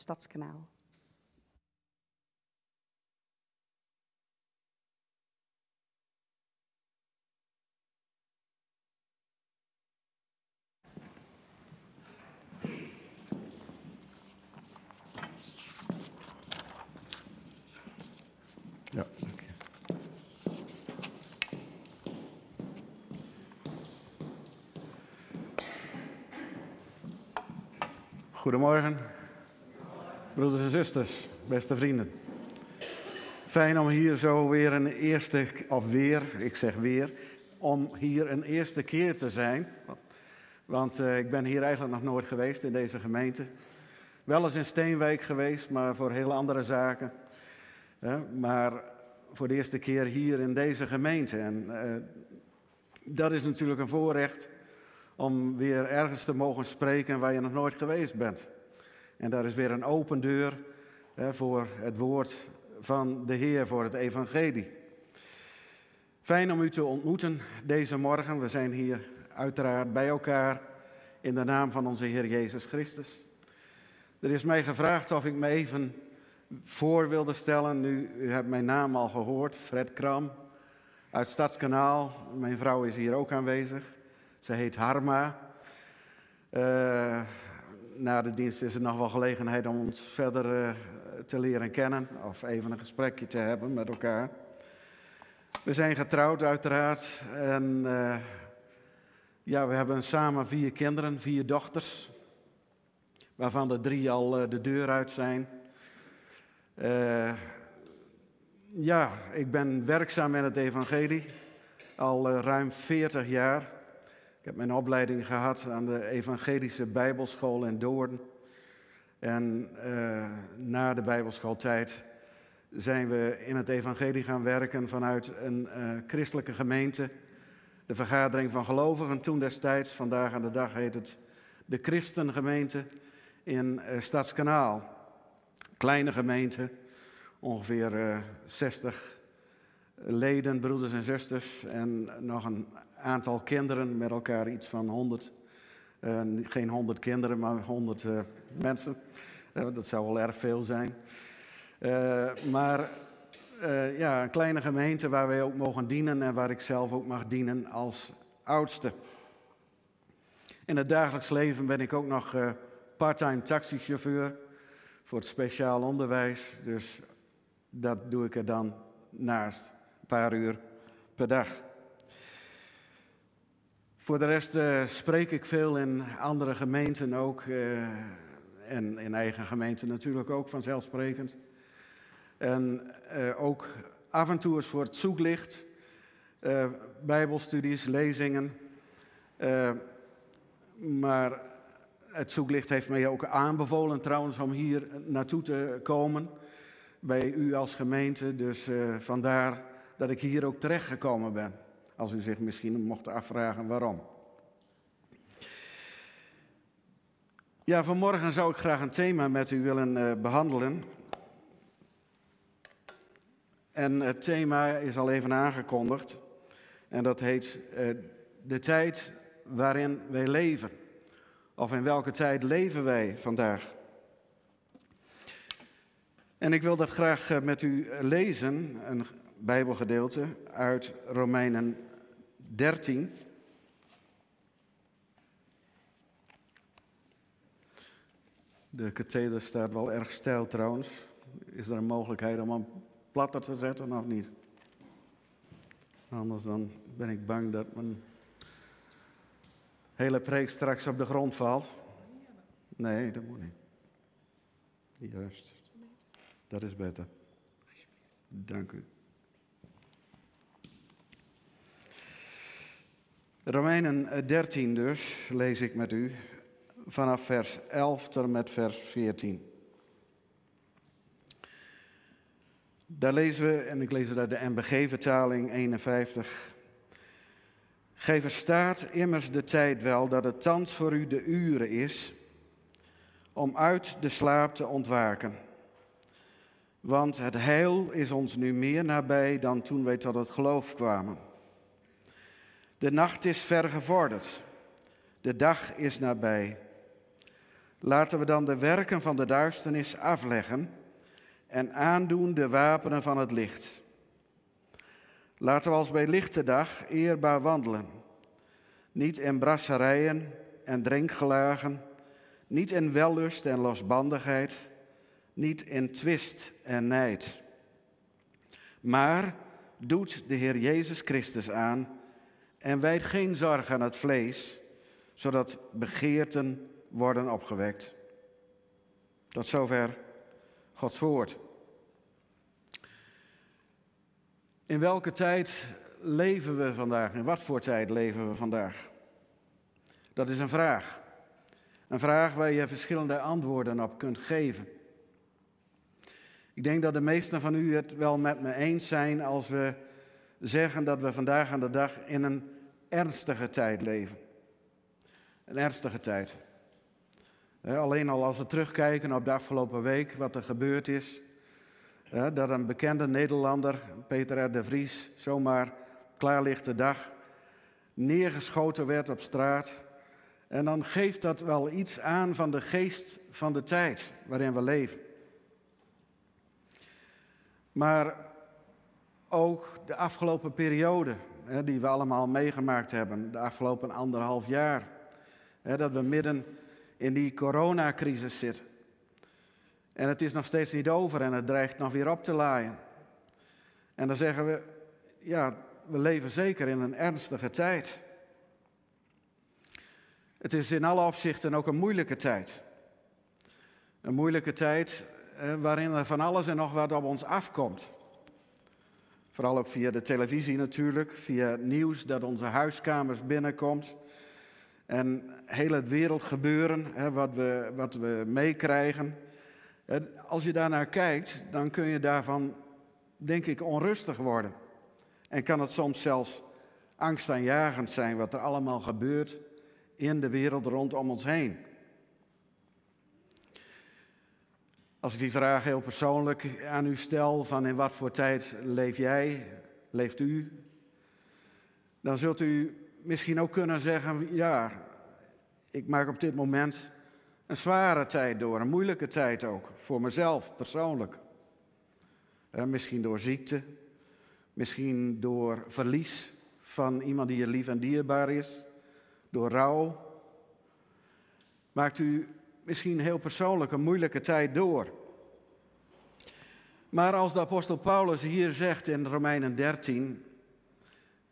Stadskanaal. Ja, dank je. Goedemorgen, broeders en zusters, beste vrienden. Fijn om hier zo weer een eerste, of weer, ik zeg weer, om hier een eerste keer te zijn. Want uh, ik ben hier eigenlijk nog nooit geweest in deze gemeente. Wel eens in Steenwijk geweest, maar voor heel andere zaken. maar voor de eerste keer hier in deze gemeente. En uh, dat is natuurlijk een voorrecht om weer ergens te mogen spreken waar je nog nooit geweest bent. En daar is weer een open deur hè, voor het woord van de Heer, voor het evangelie. Fijn om u te ontmoeten deze morgen. We zijn hier uiteraard bij elkaar in de naam van onze Heer Jezus Christus. Er is mij gevraagd of ik me even voor wilde stellen. Nu, u hebt mijn naam al gehoord, Fred Kram uit Stadskanaal. Mijn vrouw is hier ook aanwezig. Ze heet Harma. Uh, na de dienst is er nog wel gelegenheid om ons verder uh, te leren kennen of even een gesprekje te hebben met elkaar. We zijn getrouwd uiteraard en uh, ja, we hebben samen vier kinderen, vier dochters, waarvan de drie al de deur uit zijn. ja, ik ben werkzaam in het evangelie al ruim 40 jaar. Ik heb mijn opleiding gehad aan de Evangelische Bijbelschool in Doorn. En uh, na de Bijbelschooltijd zijn we in het Evangelie gaan werken vanuit een uh, christelijke gemeente. De Vergadering van Gelovigen toen destijds. Vandaag aan de dag heet het de Christengemeente in uh, Stadskanaal. Kleine gemeente, ongeveer 60 leden, broeders en zusters. En nog een aantal kinderen met elkaar, iets van 100. Uh, geen 100 kinderen, maar 100 uh, eh, mensen. Uh, dat zou wel erg veel zijn. Eh, maar ja, een kleine gemeente waar wij ook mogen dienen en waar ik zelf ook mag dienen als oudste. In het dagelijks leven ben ik ook nog parttime taxichauffeur voor het speciaal onderwijs. Dus dat doe ik er dan naast, een paar uur per dag. Voor de rest uh, spreek ik veel in andere gemeenten ook. Uh, en in eigen gemeente natuurlijk ook vanzelfsprekend. En uh, ook af voor het zoeklicht. Bijbelstudies, lezingen. maar het zoeklicht heeft mij ook aanbevolen trouwens om hier naartoe te komen. Bij u als gemeente. Dus vandaar dat ik hier ook terecht gekomen ben. Als u zich misschien mocht afvragen waarom. Ja, vanmorgen zou ik graag een thema met u willen uh, behandelen. En het thema is al even aangekondigd. En dat heet uh, de tijd waarin wij leven. Of in welke tijd leven wij vandaag? En ik wil dat graag uh, met u lezen, een Bijbelgedeelte uit Romeinen 13. De katheder staat wel erg stijl trouwens. Is er een mogelijkheid om hem platter te zetten of niet? Anders dan ben ik bang dat mijn hele preek straks op de grond valt. Nee, dat moet niet. Juist. Dat is beter. Dank u. Romeinen 13 dus, lees ik met u, vanaf vers 11 tot met vers 14. Daar lezen we, en ik lees het uit de MBG-vertaling 51. Gij verstaat immers de tijd wel dat het thans voor u de uren is om uit de slaap te ontwaken. Want het heil is ons nu meer nabij dan toen wij tot het geloof kwamen. De nacht is ver gevorderd. De dag is nabij. Laten we dan de werken van de duisternis afleggen en aandoen de wapenen van het licht. Laten we als bij lichte dag eerbaar wandelen, niet in brasserijen en drinkgelagen, niet in wellust en losbandigheid, niet in twist en nijd. Maar doet de Heer Jezus Christus aan en wijdt geen zorg aan het vlees, zodat begeerten worden opgewekt. Tot zover Gods woord. In welke tijd leven we vandaag? In wat voor tijd leven we vandaag? Dat is een vraag. Een vraag waar je verschillende antwoorden op kunt geven. Ik denk dat de meesten van u het wel met me eens zijn als we zeggen dat we vandaag aan de dag in een ernstige tijd leven. Een ernstige tijd. Alleen al als we terugkijken op de afgelopen week, wat er gebeurd is. Dat een bekende Nederlander, Peter R. de Vries, zomaar klaarlichte dag neergeschoten werd op straat. En dan geeft dat wel iets aan van de geest van de tijd waarin we leven. Maar ook de afgelopen periode, die we allemaal meegemaakt hebben, de afgelopen anderhalf jaar, dat we midden in die coronacrisis zitten. En het is nog steeds niet over en het dreigt nog weer op te laaien. En dan zeggen we, ja, we leven zeker in een ernstige tijd. Het is in alle opzichten ook een moeilijke tijd. Een moeilijke tijd waarin er van alles en nog wat op ons afkomt. Vooral ook via de televisie natuurlijk, via nieuws dat onze huiskamers binnenkomt. En heel het wereldgebeuren, hè, wat we, wat we meekrijgen. Als je daarnaar kijkt, dan kun je daarvan, denk ik, onrustig worden. En kan het soms zelfs angstaanjagend zijn wat er allemaal gebeurt in de wereld rondom ons heen. Als ik die vraag heel persoonlijk aan u stel, van in wat voor tijd leef jij, leeft u, dan zult u misschien ook kunnen zeggen, ja, ik maak op dit moment een zware tijd door, een moeilijke tijd ook, voor mezelf persoonlijk. misschien door ziekte, misschien door verlies van iemand die je lief en dierbaar is, door rouw. Maakt u misschien heel persoonlijk een moeilijke tijd door. Maar als de apostel Paulus hier zegt in Romeinen 13,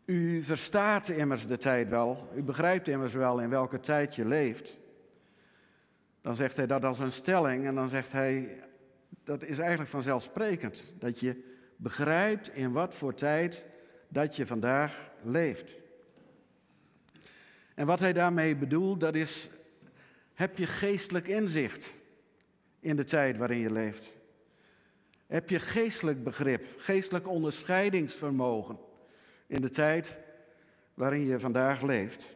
u verstaat immers de tijd wel, u begrijpt immers wel in welke tijd je leeft. Dan zegt hij dat als een stelling en dan zegt hij, dat is eigenlijk vanzelfsprekend, dat je begrijpt in wat voor tijd dat je vandaag leeft. En wat hij daarmee bedoelt, dat is, heb je geestelijk inzicht in de tijd waarin je leeft? Heb je geestelijk begrip, geestelijk onderscheidingsvermogen in de tijd waarin je vandaag leeft?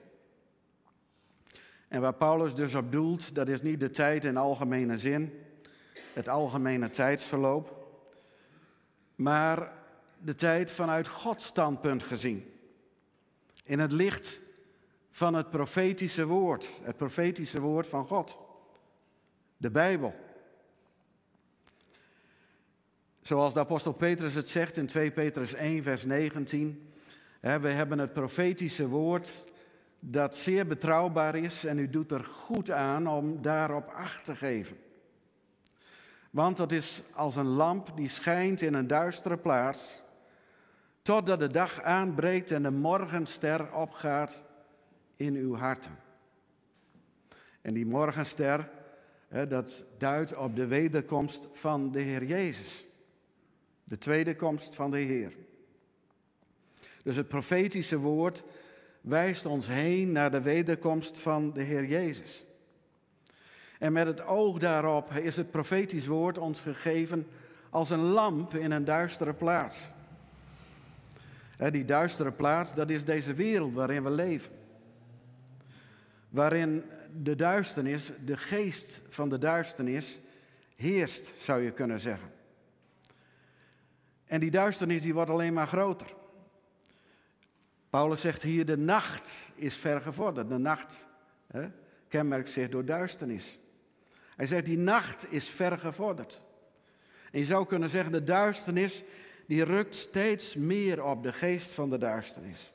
En waar Paulus dus op doelt, dat is niet de tijd in algemene zin, het algemene tijdsverloop, maar de tijd vanuit Gods standpunt gezien. In het licht van het profetische woord, het profetische woord van God, de Bijbel. Zoals de apostel Petrus het zegt in 2 Petrus 1, vers 19. we hebben het profetische woord dat zeer betrouwbaar is en u doet er goed aan om daarop acht te geven. Want dat is als een lamp die schijnt in een duistere plaats, totdat de dag aanbreekt en de morgenster opgaat in uw harten. En die morgenster, dat duidt op de wederkomst van de Heer Jezus. De tweede komst van de Heer. Dus het profetische woord wijst ons heen naar de wederkomst van de Heer Jezus. En met het oog daarop is het profetisch woord ons gegeven als een lamp in een duistere plaats. Die duistere plaats, dat is deze wereld waarin we leven. Waarin de duisternis, de geest van de duisternis, heerst, zou je kunnen zeggen. En die duisternis die wordt alleen maar groter. Paulus zegt hier, de nacht is ver gevorderd. De nacht hè, kenmerkt zich door duisternis. Hij zegt, die nacht is ver gevorderd. En je zou kunnen zeggen, de duisternis, die rukt steeds meer op de geest van de duisternis.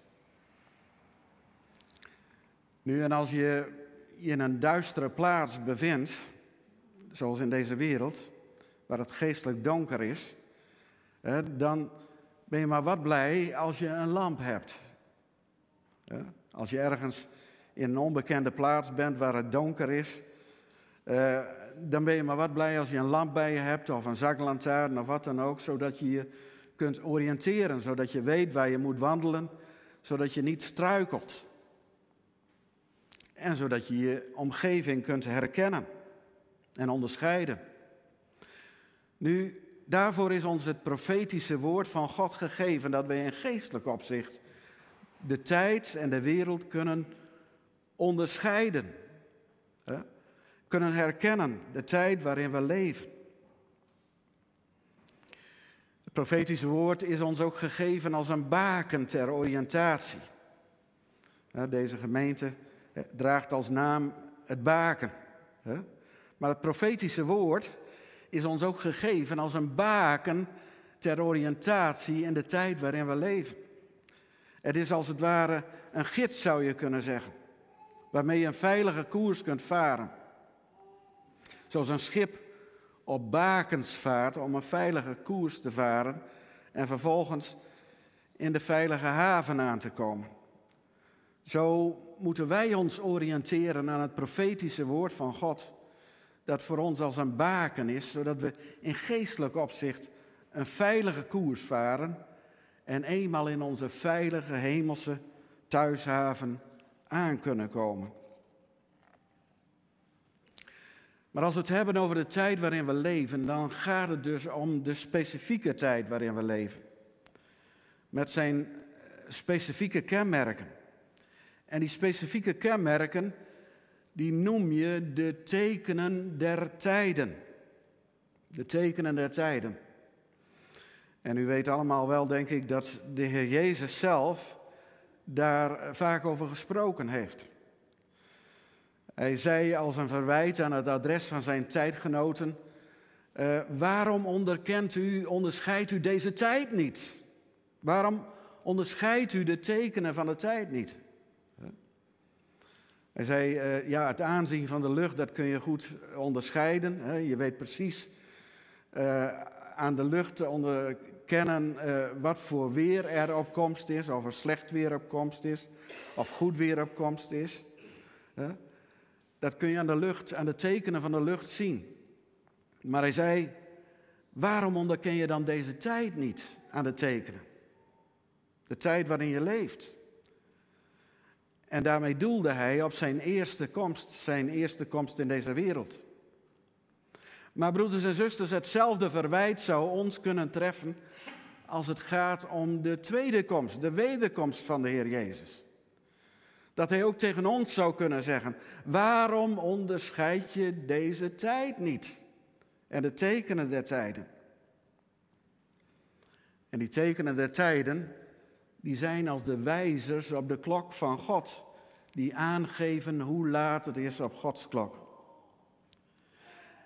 Nu, en als je je in een duistere plaats bevindt, zoals in deze wereld, waar het geestelijk donker is, dan ben je maar wat blij als je een lamp hebt. Als je ergens in een onbekende plaats bent waar het donker is, eh, dan ben je maar wat blij als je een lamp bij je hebt of een zaklantaarn of wat dan ook, zodat je je kunt oriënteren, zodat je weet waar je moet wandelen, zodat je niet struikelt. En zodat je je omgeving kunt herkennen en onderscheiden. Nu, daarvoor is ons het profetische woord van God gegeven, dat wij in geestelijk opzicht de tijd en de wereld kunnen onderscheiden. Hè? Kunnen herkennen de tijd waarin we leven. Het profetische woord is ons ook gegeven als een baken ter oriëntatie. Deze gemeente draagt als naam het baken. Maar het profetische woord is ons ook gegeven als een baken ter oriëntatie in de tijd waarin we leven. Het is als het ware een gids, zou je kunnen zeggen, waarmee je een veilige koers kunt varen. Zoals een schip op bakens vaart om een veilige koers te varen en vervolgens in de veilige haven aan te komen. Zo moeten wij ons oriënteren aan het profetische woord van God, dat voor ons als een baken is, zodat we in geestelijk opzicht een veilige koers varen en eenmaal in onze veilige hemelse thuishaven aan kunnen komen. Maar als we het hebben over de tijd waarin we leven, dan gaat het dus om de specifieke tijd waarin we leven. Met zijn eh, specifieke kenmerken. En die specifieke kenmerken, die noem je de tekenen der tijden. De tekenen der tijden. En u weet allemaal wel, denk ik, dat de Heer Jezus zelf daar vaak over gesproken heeft. Hij zei als een verwijt aan het adres van zijn tijdgenoten: uh, Waarom onderkent u, onderscheidt u deze tijd niet? Waarom onderscheidt u de tekenen van de tijd niet? Hij zei: uh, Ja, het aanzien van de lucht, dat kun je goed onderscheiden. Hè? Je weet precies uh, aan de lucht te onderkennen wat voor weer er op komst is, of er slecht weer op komst is, of goed weer op komst is. Dat kun je aan de lucht, aan de tekenen van de lucht zien. Maar hij zei, waarom onderken je dan deze tijd niet aan de tekenen? De tijd waarin je leeft. En daarmee doelde hij op zijn eerste komst, zijn eerste komst in deze wereld. Maar broeders en zusters, hetzelfde verwijt zou ons kunnen treffen als het gaat om de tweede komst, de wederkomst van de Heer Jezus. Dat hij ook tegen ons zou kunnen zeggen: waarom onderscheid je deze tijd niet? En de tekenen der tijden. En die tekenen der tijden, die zijn als de wijzers op de klok van God, die aangeven hoe laat het is op Gods klok.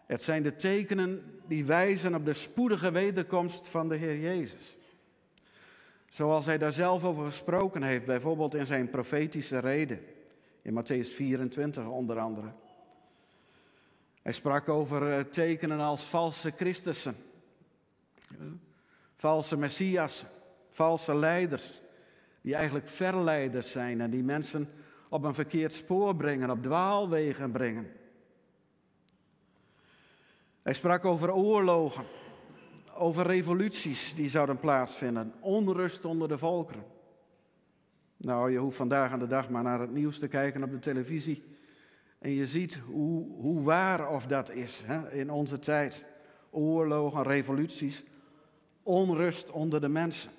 Het zijn de tekenen die wijzen op de spoedige wederkomst van de Heer Jezus. Zoals hij daar zelf over gesproken heeft, bijvoorbeeld in zijn profetische reden, in Matthäus 24 onder andere. Hij sprak over eh, tekenen als valse Christussen, valse Messias, valse leiders, die eigenlijk verleiders zijn en die mensen op een verkeerd spoor brengen, op dwaalwegen brengen. Hij sprak over oorlogen, over revoluties die zouden plaatsvinden, onrust onder de volkeren. Nou, je hoeft vandaag aan de dag maar naar het nieuws te kijken op de televisie. En je ziet hoe, hoe waar of dat is hè, in onze tijd. Oorlogen, revoluties, onrust onder de mensen.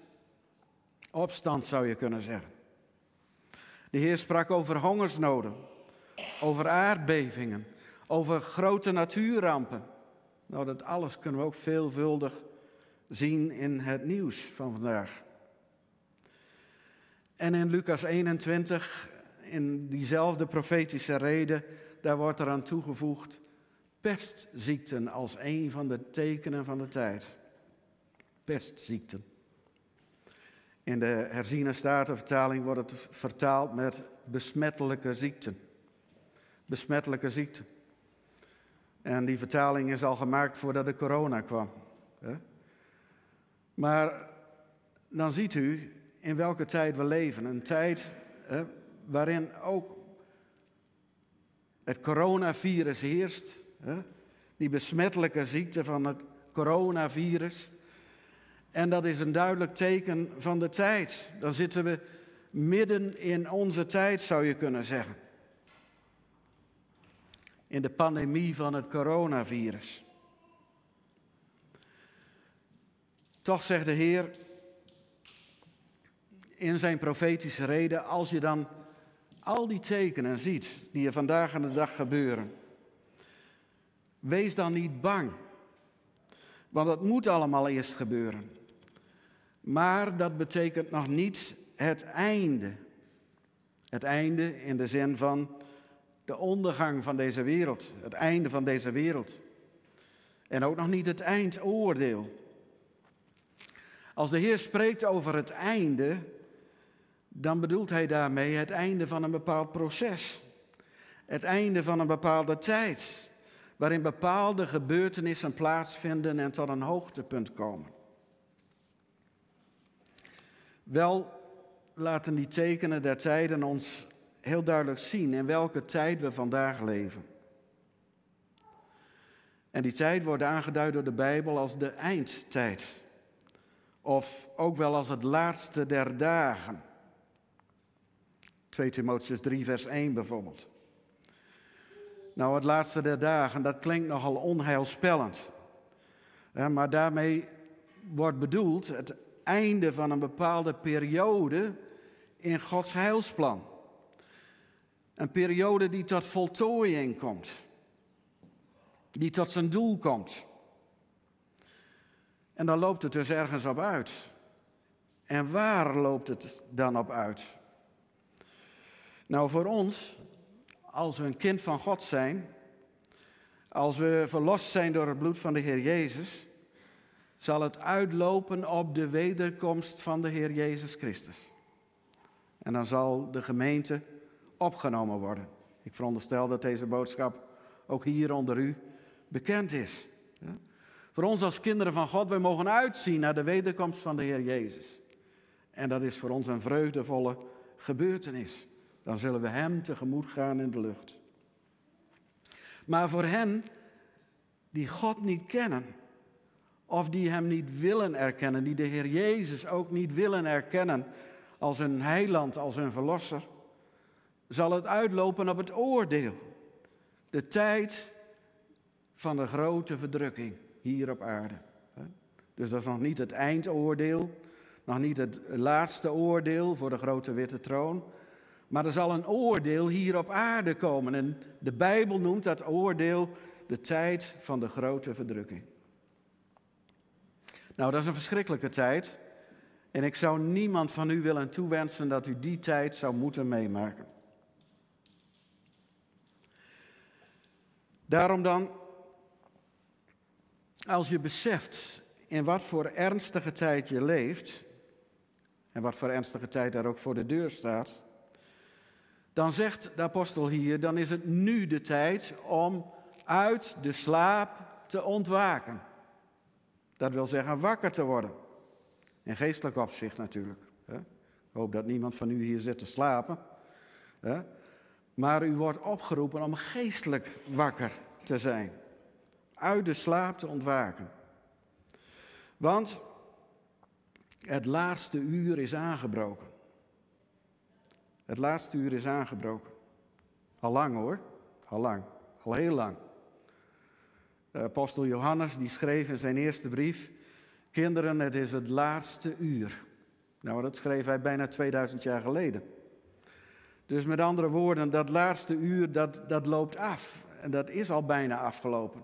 Opstand zou je kunnen zeggen. De Heer sprak over hongersnoden, over aardbevingen, over grote natuurrampen. Nou, dat alles kunnen we ook veelvuldig zien in het nieuws van vandaag. En in Lucas 21, in diezelfde profetische reden, daar wordt er aan toegevoegd, pestziekten als een van de tekenen van de tijd. Pestziekten. In de herziene statenvertaling wordt het vertaald met besmettelijke ziekten. Besmettelijke ziekten. En die vertaling is al gemaakt voordat de corona kwam. Maar dan ziet u in welke tijd we leven. Een tijd waarin ook het coronavirus heerst. Die besmettelijke ziekte van het coronavirus. En dat is een duidelijk teken van de tijd. Dan zitten we midden in onze tijd, zou je kunnen zeggen. In de pandemie van het coronavirus. Toch zegt de Heer in zijn profetische reden, als je dan al die tekenen ziet die er vandaag aan de dag gebeuren, wees dan niet bang. Want het moet allemaal eerst gebeuren. Maar dat betekent nog niet het einde. Het einde in de zin van de ondergang van deze wereld, het einde van deze wereld. En ook nog niet het eindoordeel. Als de Heer spreekt over het einde, dan bedoelt hij daarmee het einde van een bepaald proces. Het einde van een bepaalde tijd, waarin bepaalde gebeurtenissen plaatsvinden en tot een hoogtepunt komen. Wel laten die tekenen der tijden ons heel duidelijk zien in welke tijd we vandaag leven. En die tijd wordt aangeduid door de Bijbel als de eindtijd. Of ook wel als het laatste der dagen. 2 Timotheus 3, vers 1 bijvoorbeeld. Nou, het laatste der dagen, dat klinkt nogal onheilspellend. maar daarmee wordt bedoeld het einde van een bepaalde periode in Gods heilsplan. Een periode die tot voltooiing komt. Die tot zijn doel komt. En dan loopt het dus ergens op uit. En waar loopt het dan op uit? Nou, voor ons, als we een kind van God zijn, als we verlost zijn door het bloed van de Heer Jezus, zal het uitlopen op de wederkomst van de Heer Jezus Christus. En dan zal de gemeente opgenomen worden. Ik veronderstel dat deze boodschap ook hier onder u bekend is. Voor ons als kinderen van God, wij mogen uitzien naar de wederkomst van de Heer Jezus. En dat is voor ons een vreugdevolle gebeurtenis. Dan zullen we Hem tegemoet gaan in de lucht. Maar voor hen die God niet kennen, of die Hem niet willen erkennen, die de Heer Jezus ook niet willen erkennen als een heiland, als een verlosser, zal het uitlopen op het oordeel. De tijd van de grote verdrukking hier op aarde. Dus dat is nog niet het eindoordeel, nog niet het laatste oordeel voor de grote witte troon. Maar er zal een oordeel hier op aarde komen. En de Bijbel noemt dat oordeel de tijd van de grote verdrukking. Nou, dat is een verschrikkelijke tijd. En ik zou niemand van u willen toewensen dat u die tijd zou moeten meemaken. Daarom dan, als je beseft in wat voor ernstige tijd je leeft, en wat voor ernstige tijd daar ook voor de deur staat, dan zegt de apostel hier, dan is het nu de tijd om uit de slaap te ontwaken. Dat wil zeggen wakker te worden. In geestelijk opzicht natuurlijk. Ik hoop dat niemand van u hier zit te slapen. Maar u wordt opgeroepen om geestelijk wakker te zijn. Uit de slaap te ontwaken. Want het laatste uur is aangebroken. Het laatste uur is aangebroken. Al lang hoor, al lang, al heel lang. De apostel Johannes die schreef in zijn eerste brief, kinderen, het is het laatste uur. Nou, dat schreef hij bijna 2000 jaar geleden. Dus met andere woorden, dat laatste uur, dat, dat loopt af. En dat is al bijna afgelopen.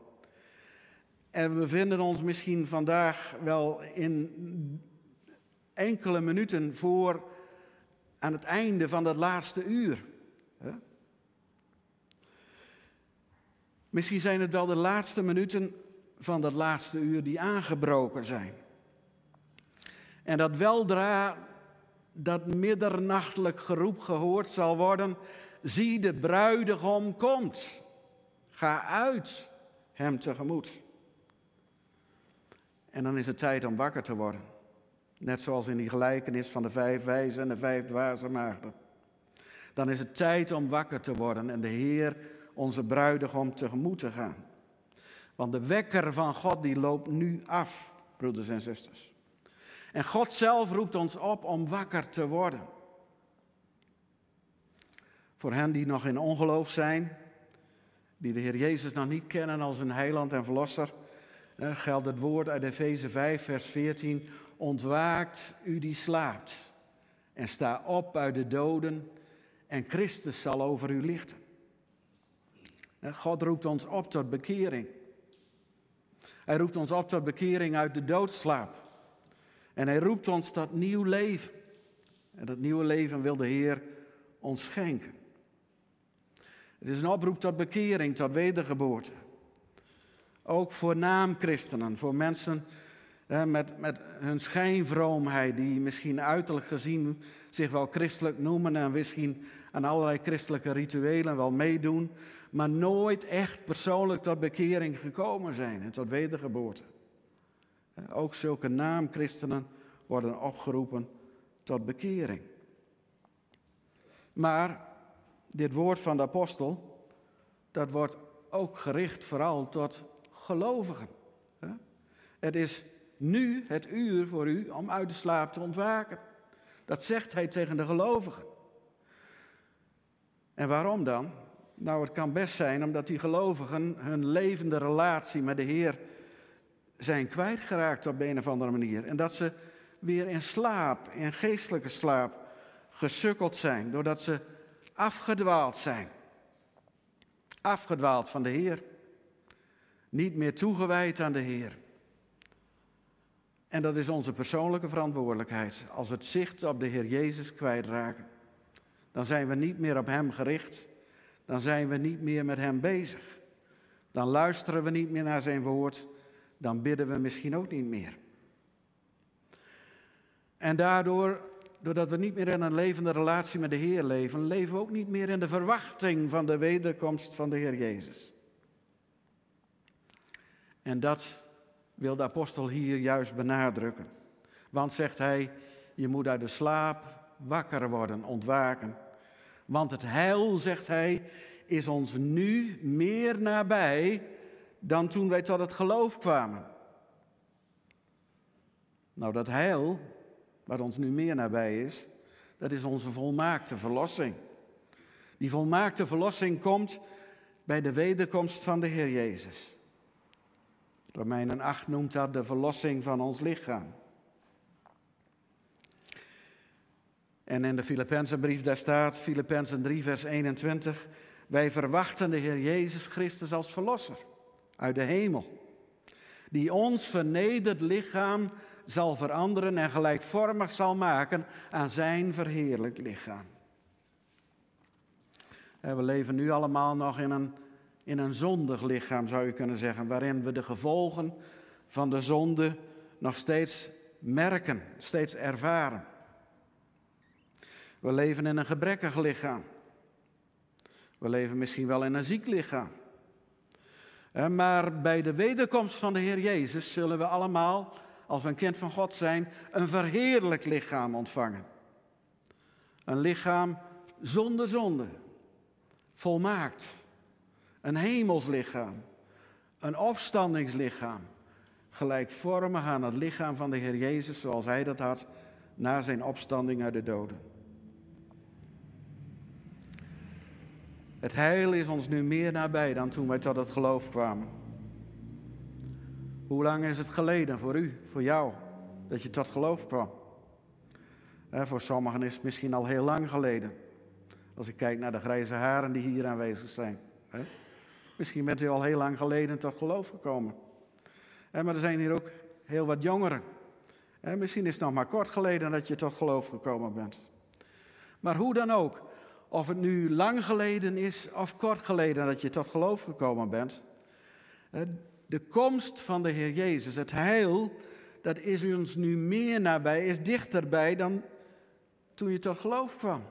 En we bevinden ons misschien vandaag wel in enkele minuten voor aan het einde van dat laatste uur. Misschien zijn het wel de laatste minuten van dat laatste uur die aangebroken zijn. En dat weldra dat middernachtelijk geroep gehoord zal worden: zie de bruidegom komt. Ga uit hem tegemoet. En dan is het tijd om wakker te worden. Net zoals in die gelijkenis van de vijf wijzen en de vijf dwaze maagden. Dan is het tijd om wakker te worden en de Heer, onze bruidegom, tegemoet te gaan. Want de wekker van God die loopt nu af, broeders en zusters. En God zelf roept ons op om wakker te worden. Voor hen die nog in ongeloof zijn, die de Heer Jezus nog niet kennen als een heiland en verlosser, geldt het woord uit Efeze 5, vers 14. Ontwaakt u die slaapt en sta op uit de doden en Christus zal over u lichten. God roept ons op tot bekering. Hij roept ons op tot bekering uit de doodslaap. En hij roept ons tot nieuw leven. En dat nieuwe leven wil de Heer ons schenken. Het is een oproep tot bekering, tot wedergeboorte. Ook voor naamchristenen, voor mensen met, met hun schijnvroomheid, die misschien uiterlijk gezien zich wel christelijk noemen en misschien aan allerlei christelijke rituelen wel meedoen, maar nooit echt persoonlijk tot bekering gekomen zijn en tot wedergeboorte. Ook zulke naamchristenen worden opgeroepen tot bekering. Maar dit woord van de apostel, dat wordt ook gericht vooral tot gelovigen. Het is nu het uur voor u om uit de slaap te ontwaken. Dat zegt hij tegen de gelovigen. En waarom dan? Nou, het kan best zijn omdat die gelovigen hun levende relatie met de Heer zijn kwijtgeraakt op een of andere manier. En dat ze weer in slaap, in geestelijke slaap, gesukkeld zijn. Doordat ze afgedwaald zijn. Afgedwaald van de Heer. Niet meer toegewijd aan de Heer. En dat is onze persoonlijke verantwoordelijkheid. Als we het zicht op de Heer Jezus kwijtraken, dan zijn we niet meer op Hem gericht. Dan zijn we niet meer met Hem bezig. Dan luisteren we niet meer naar Zijn woord. Dan bidden we misschien ook niet meer. En daardoor, doordat we niet meer in een levende relatie met de Heer leven, leven we ook niet meer in de verwachting van de wederkomst van de Heer Jezus. En dat wil de apostel hier juist benadrukken. Want zegt hij, je moet uit de slaap wakker worden, ontwaken. Want het heil, zegt hij, is ons nu meer nabij dan toen wij tot het geloof kwamen. Nou, dat heil, wat ons nu meer nabij is, dat is onze volmaakte verlossing. Die volmaakte verlossing komt bij de wederkomst van de Heer Jezus. Romeinen 8 noemt dat de verlossing van ons lichaam. En in de Filippenzenbrief daar staat, Filippenzen 3 vers 21, wij verwachten de Heer Jezus Christus als verlosser uit de hemel, die ons vernederd lichaam zal veranderen en gelijkvormig zal maken aan zijn verheerlijk lichaam. We leven nu allemaal nog in een in een zondig lichaam, zou je kunnen zeggen, waarin we de gevolgen van de zonde nog steeds merken, steeds ervaren. We leven in een gebrekkig lichaam. We leven misschien wel in een ziek lichaam. Maar bij de wederkomst van de Heer Jezus zullen we allemaal, als we een kind van God zijn, een verheerlijk lichaam ontvangen. Een lichaam zonder zonde, volmaakt. Een hemelslichaam. Een opstandingslichaam. Gelijkvormig aan het lichaam van de Heer Jezus zoals hij dat had na zijn opstanding uit de doden. Het heil is ons nu meer nabij dan toen wij tot het geloof kwamen. Hoe lang is het geleden voor u, voor jou, dat je tot geloof kwam? voor sommigen is het misschien al heel lang geleden. Als ik kijk naar de grijze haren die hier aanwezig zijn. Misschien bent u al heel lang geleden tot geloof gekomen. Maar er zijn hier ook heel wat jongeren. Misschien is het nog maar kort geleden dat je tot geloof gekomen bent. Maar hoe dan ook, of het nu lang geleden is of kort geleden dat je tot geloof gekomen bent. De komst van de Heer Jezus, het heil, dat is ons nu meer nabij, is dichterbij dan toen je tot geloof kwam.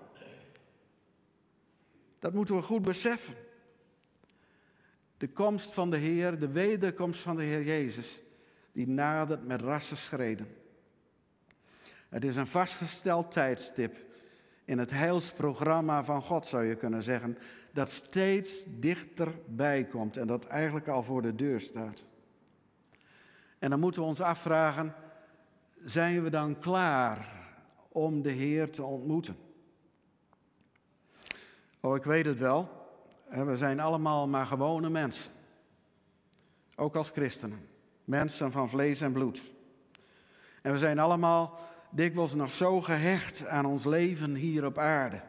Dat moeten we goed beseffen. De komst van de Heer, de wederkomst van de Heer Jezus, die nadert met rassen schreden. Het is een vastgesteld tijdstip in het heilsprogramma van God, zou je kunnen zeggen, dat steeds dichterbij komt en dat eigenlijk al voor de deur staat. En dan moeten we ons afvragen, zijn we dan klaar om de Heer te ontmoeten? Oh, ik weet het wel. We zijn allemaal maar gewone mensen. Ook als christenen. Mensen van vlees en bloed. En we zijn allemaal dikwijls nog zo gehecht aan ons leven hier op aarde.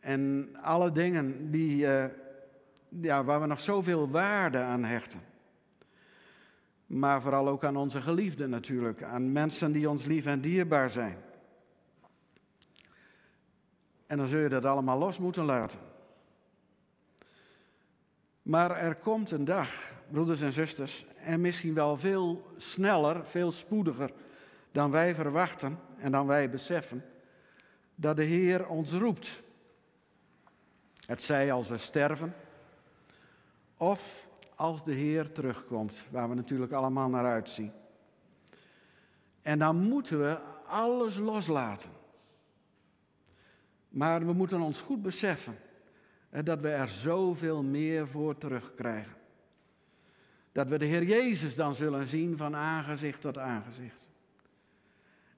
En alle dingen die, uh, ja, waar we nog zoveel waarde aan hechten. Maar vooral ook aan onze geliefden natuurlijk. Aan mensen die ons lief en dierbaar zijn. En dan zul je dat allemaal los moeten laten. Maar er komt een dag, broeders en zusters, en misschien wel veel sneller, veel spoediger dan wij verwachten en dan wij beseffen, dat de Heer ons roept. Het zij als we sterven, of als de Heer terugkomt, waar we natuurlijk allemaal naar uitzien. En dan moeten we alles loslaten. Maar we moeten ons goed beseffen dat we er zoveel meer voor terugkrijgen. Dat we de Heer Jezus dan zullen zien van aangezicht tot aangezicht.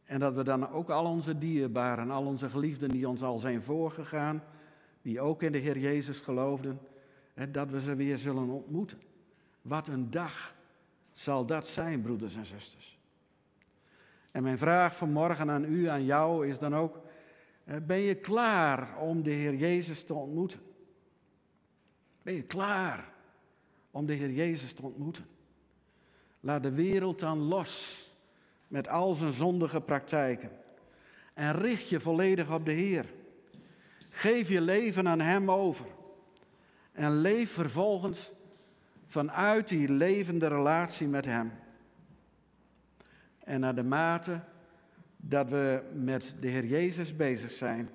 En dat we dan ook al onze dierbaren, al onze geliefden die ons al zijn voorgegaan, die ook in de Heer Jezus geloofden, dat we ze weer zullen ontmoeten. Wat een dag zal dat zijn, broeders en zusters. En mijn vraag vanmorgen aan u, aan jou, is dan ook, ben je klaar om de Heer Jezus te ontmoeten? Ben je klaar om de Heer Jezus te ontmoeten? Laat de wereld dan los met al zijn zondige praktijken. En richt je volledig op de Heer. Geef je leven aan Hem over. En leef vervolgens vanuit die levende relatie met Hem. En naar de mate dat we met de Heer Jezus bezig zijn,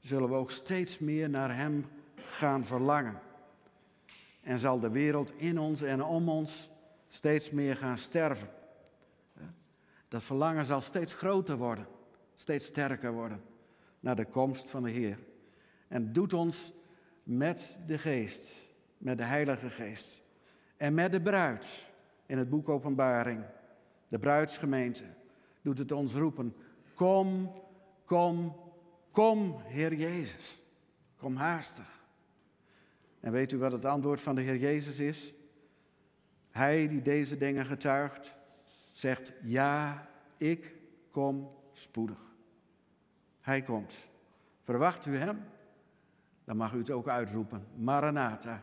zullen we ook steeds meer naar Hem gaan verlangen. En zal de wereld in ons en om ons steeds meer gaan sterven. Dat verlangen zal steeds groter worden, steeds sterker worden naar de komst van de Heer. En doet ons met de Geest, met de Heilige Geest en met de bruid in het boek Openbaring, de bruidsgemeente, doet het ons roepen: Kom, kom, kom, Heer Jezus. Kom haastig. En weet u wat het antwoord van de Heer Jezus is? Hij die deze dingen getuigt, zegt, ja, ik kom spoedig. Hij komt. Verwacht u hem? Dan mag u het ook uitroepen. Maranatha,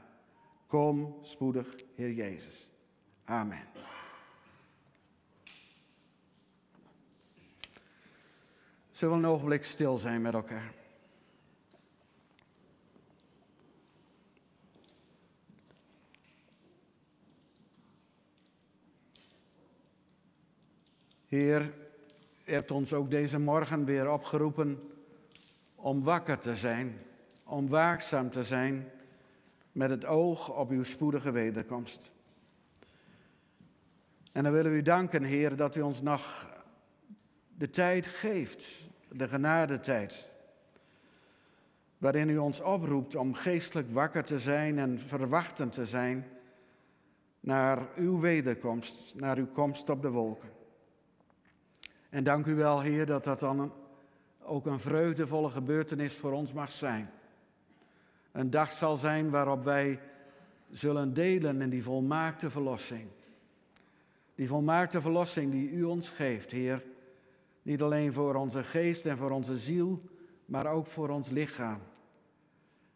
kom spoedig, Heer Jezus. Amen. Zullen we een ogenblik stil zijn met elkaar? Heer, u hebt ons ook deze morgen weer opgeroepen om wakker te zijn, om waakzaam te zijn met het oog op uw spoedige wederkomst. En dan willen we u danken, Heer, dat u ons nog de tijd geeft, de genadetijd, waarin u ons oproept om geestelijk wakker te zijn en verwachtend te zijn naar uw wederkomst, naar uw komst op de wolken. En dank u wel, Heer, dat dat dan ook een vreugdevolle gebeurtenis voor ons mag zijn. Een dag zal zijn waarop wij zullen delen in die volmaakte verlossing. Die volmaakte verlossing die u ons geeft, Heer. Niet alleen voor onze geest en voor onze ziel, maar ook voor ons lichaam.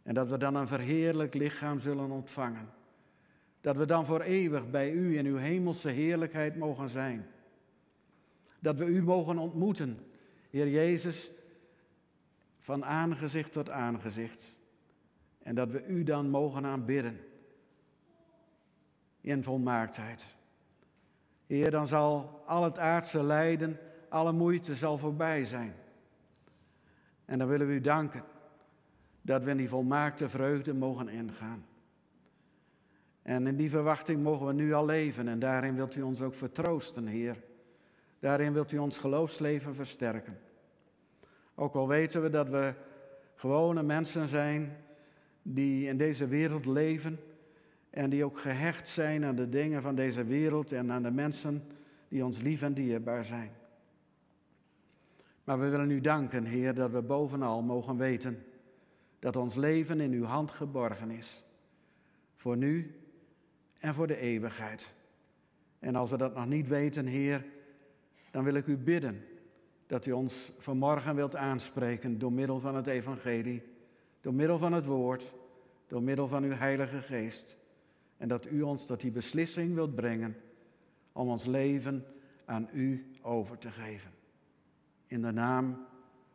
En dat we dan een verheerlijk lichaam zullen ontvangen. Dat we dan voor eeuwig bij u in uw hemelse heerlijkheid mogen zijn dat we u mogen ontmoeten, Heer Jezus, van aangezicht tot aangezicht. En dat we u dan mogen aanbidden in volmaaktheid. Heer, dan zal al het aardse lijden, alle moeite zal voorbij zijn. En dan willen we u danken dat we in die volmaakte vreugde mogen ingaan. En in die verwachting mogen we nu al leven en daarin wilt u ons ook vertroosten, Heer. Daarin wilt u ons geloofsleven versterken. Ook al weten we dat we gewone mensen zijn die in deze wereld leven en die ook gehecht zijn aan de dingen van deze wereld en aan de mensen die ons lief en dierbaar zijn. Maar we willen u danken, Heer, dat we bovenal mogen weten dat ons leven in uw hand geborgen is. Voor nu en voor de eeuwigheid. En als we dat nog niet weten, Heer, dan wil ik u bidden dat u ons vanmorgen wilt aanspreken door middel van het evangelie, door middel van het woord, door middel van uw Heilige Geest. En dat u ons tot die beslissing wilt brengen om ons leven aan u over te geven. In de naam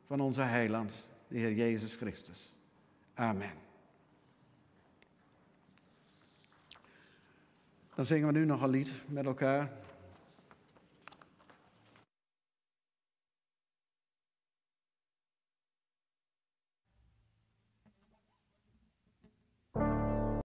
van onze Heiland, de Heer Jezus Christus. Amen. Dan zingen we nu nog een lied met elkaar.